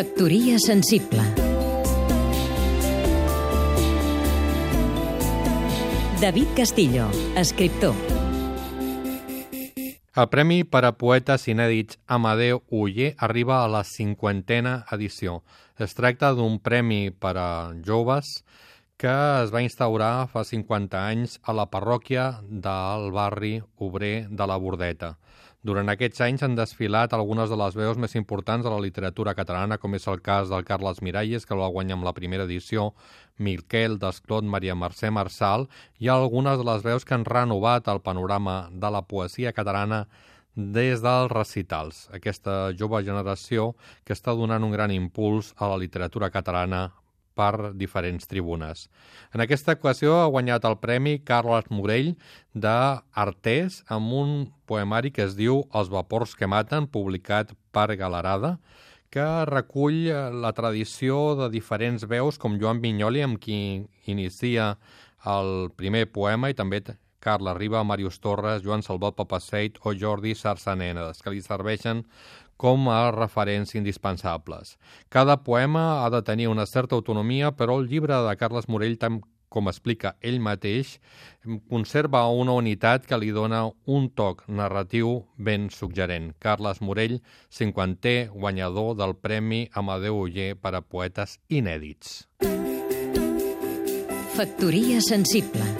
Factoria sensible David Castillo, escriptor El Premi per a Poetes Inèdits Amadeu Uller arriba a la cinquantena edició. Es tracta d'un premi per a joves que es va instaurar fa 50 anys a la parròquia del barri obrer de la Bordeta. Durant aquests anys han desfilat algunes de les veus més importants de la literatura catalana, com és el cas del Carles Miralles, que el va guanyar amb la primera edició, Miquel Desclot, Maria Mercè Marçal, i algunes de les veus que han renovat el panorama de la poesia catalana des dels recitals. Aquesta jove generació que està donant un gran impuls a la literatura catalana per diferents tribunes. En aquesta equació ha guanyat el premi Carles Morell d'Artés amb un poemari que es diu Els vapors que maten, publicat per Galerada, que recull la tradició de diferents veus com Joan Vinyoli, amb qui inicia el primer poema, i també Carla Riba, Màrius Torres, Joan Salvat Papaseit o Jordi Sarsanenes, que li serveixen com a referents indispensables. Cada poema ha de tenir una certa autonomia, però el llibre de Carles Morell, tant com explica ell mateix, conserva una unitat que li dona un toc narratiu ben suggerent. Carles Morell, 50è guanyador del Premi Amadeu Uller per a poetes inèdits. Factoria sensible